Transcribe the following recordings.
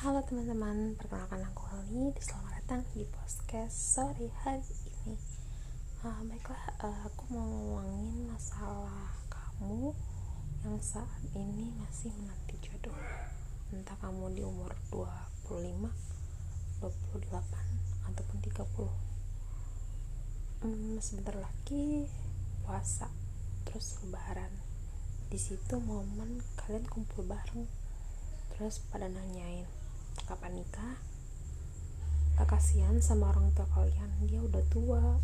Halo teman-teman, perkenalkan aku Ali. Selamat datang di podcast sore hari ini. Uh, baiklah, uh, aku mau ngomongin masalah kamu yang saat ini masih menanti jodoh. Entah kamu di umur 25, 28, ataupun 30. Hmm, sebentar lagi puasa, terus lebaran. Di situ momen kalian kumpul bareng terus pada nanyain kapan nikah? Gak kasihan sama orang tua kalian. Dia udah tua.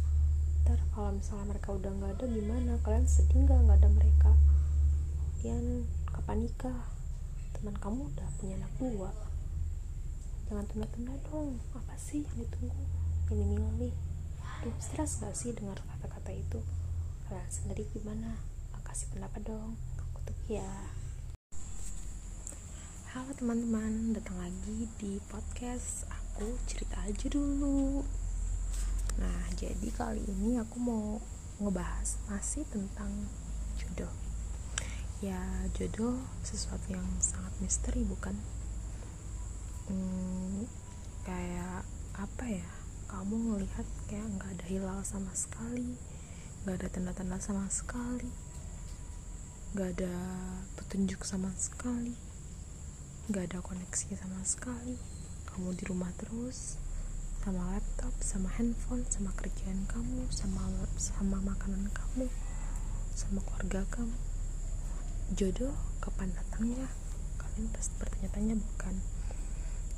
Ntar kalau misalnya mereka udah nggak ada gimana? Kalian sedih nggak? Nggak ada mereka. Kemudian kapan nikah? Teman kamu udah punya anak dua. Jangan tunda-tunda dong. Apa sih yang ditunggu? Ini milih. Tuh stres gak sih dengar kata-kata itu? Kalian sendiri gimana? Kasih pendapat dong. Aku tuh ya Halo teman-teman, datang lagi di podcast aku cerita aja dulu. Nah, jadi kali ini aku mau ngebahas masih tentang jodoh. Ya, jodoh sesuatu yang sangat misteri bukan? Hmm, kayak apa ya? Kamu ngelihat kayak nggak ada hilal sama sekali, nggak ada tanda-tanda sama sekali, nggak ada petunjuk sama sekali gak ada koneksi sama sekali. Kamu di rumah terus sama laptop sama handphone sama kerjaan kamu sama sama makanan kamu sama keluarga kamu. Jodoh kapan datangnya? Kalian pasti bertanya-tanya bukan?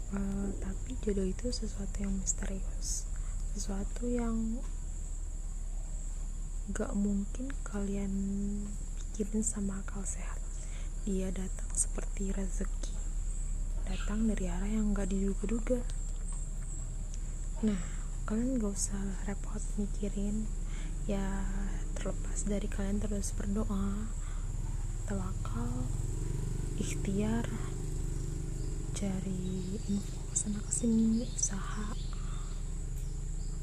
Uh, tapi jodoh itu sesuatu yang misterius. Sesuatu yang gak mungkin kalian pikirin sama akal sehat. Dia datang seperti rezeki datang dari arah yang gak diduga-duga. Nah kalian gak usah repot mikirin. Ya terlepas dari kalian terus berdoa tawakal ikhtiar cari info sana ke sini usaha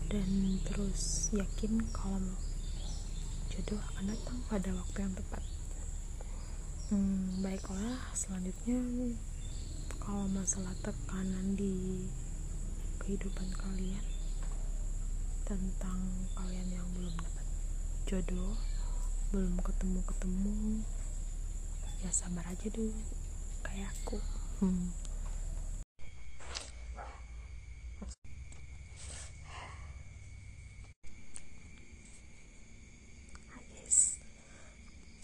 dan terus yakin kalau jodoh akan datang pada waktu yang tepat. Hmm, baiklah selanjutnya kalau masalah tekanan di kehidupan kalian tentang kalian yang belum dapat jodoh belum ketemu ketemu ya sabar aja dulu kayak aku. Hmm. guys.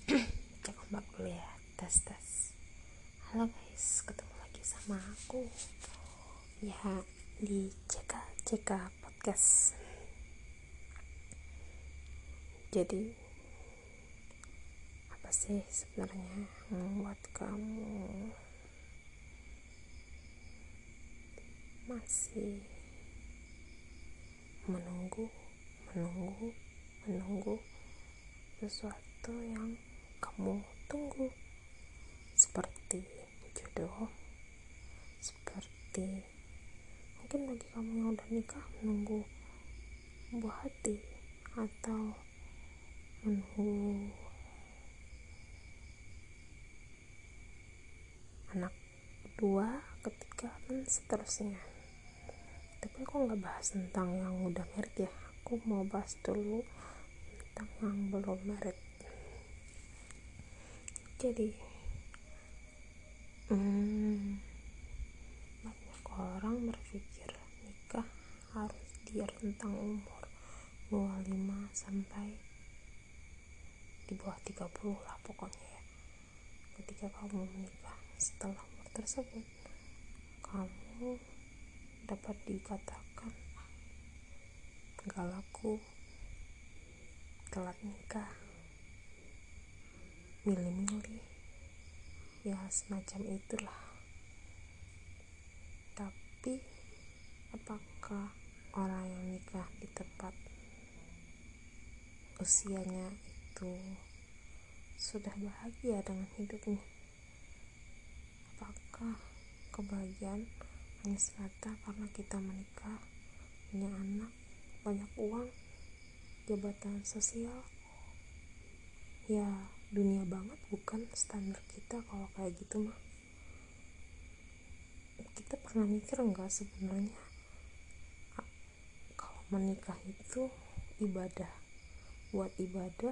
Cek ombak dulu ya tes tes halo guys. Ketemu sama aku. Ya di CK CK podcast. Jadi apa sih sebenarnya membuat kamu masih menunggu menunggu menunggu sesuatu yang kamu tunggu? Seperti jodoh seperti mungkin bagi kamu yang udah nikah menunggu buah hati atau menunggu anak dua ketiga dan seterusnya. Tapi aku nggak bahas tentang yang udah merit ya. Aku mau bahas dulu tentang yang belum merit. Jadi hmm, orang berpikir nikah harus di rentang umur 25 sampai di bawah 30 lah pokoknya ya. Ketika kamu menikah setelah umur tersebut kamu dapat dikatakan gak laku telat nikah. Milih-milih ya semacam itulah. Tapi apakah orang yang nikah di tempat usianya itu sudah bahagia dengan hidupnya. Apakah kebahagiaan hanya semata karena kita menikah punya anak banyak uang jabatan sosial? Ya dunia banget bukan standar kita kalau kayak gitu mah. Kita pernah mikir enggak sebenarnya kalau menikah itu ibadah buat ibadah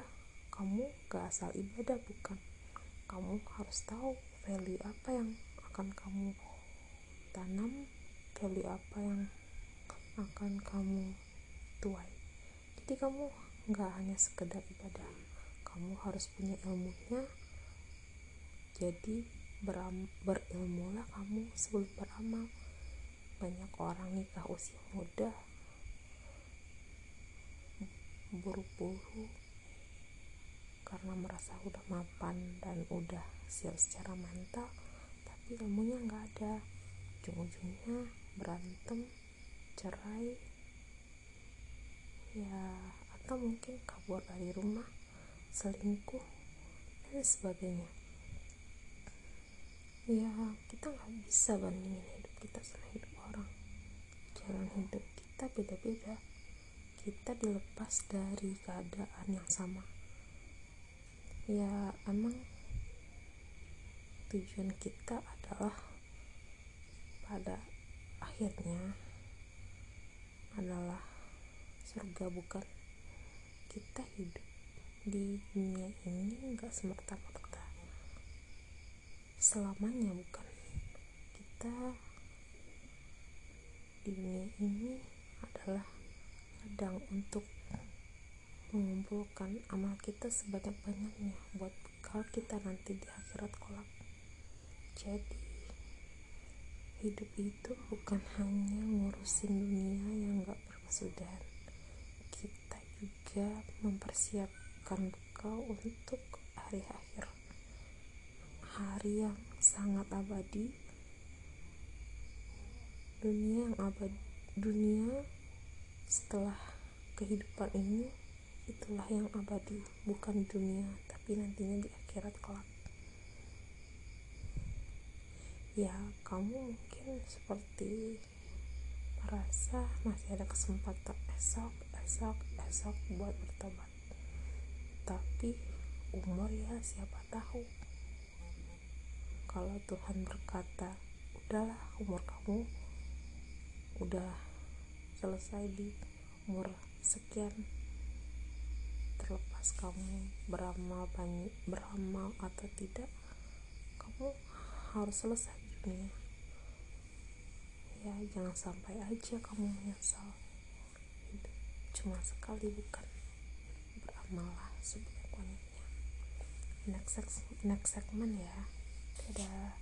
kamu gak asal ibadah bukan. Kamu harus tahu value apa yang akan kamu tanam value apa yang akan kamu tuai. Jadi kamu nggak hanya sekedar ibadah kamu harus punya ilmunya. Jadi beram, berilmulah kamu sebelum beramal. Banyak orang nikah usia muda buru-buru karena merasa udah mapan dan udah siap secara mental tapi ilmunya nggak ada. Ujung-ujungnya berantem cerai ya atau mungkin kabur dari rumah selingkuh dan sebagainya. Ya kita nggak bisa bandingin hidup kita sama hidup orang. Jalan hidup kita beda-beda kita dilepas dari keadaan yang sama. Ya emang tujuan kita adalah pada akhirnya adalah surga bukan? Kita hidup di dunia ini nggak semerta-merta selamanya bukan? Kita di dunia ini adalah sedang untuk mengumpulkan amal kita sebanyak-banyaknya buat bekal kita nanti di akhirat kolak jadi hidup itu bukan hanya ngurusin dunia yang gak berkesudahan. Kita juga mempersiapkan bekal untuk hari akhir. Hari yang sangat abadi. Dunia yang abadi dunia setelah kehidupan ini itulah yang abadi bukan dunia tapi nantinya di akhirat kelak. Ya kamu mungkin seperti merasa masih ada kesempatan esok esok esok buat bertobat. Tapi umur ya siapa tahu. Kalau Tuhan berkata udahlah umur kamu udah selesai di umur sekian terlepas kamu beramal banyak beramal atau tidak kamu harus selesai dunia. Ya jangan sampai aja kamu menyesal. Hidup cuma sekali bukan beramallah sebanyak banyaknya next next segment ya. Dadah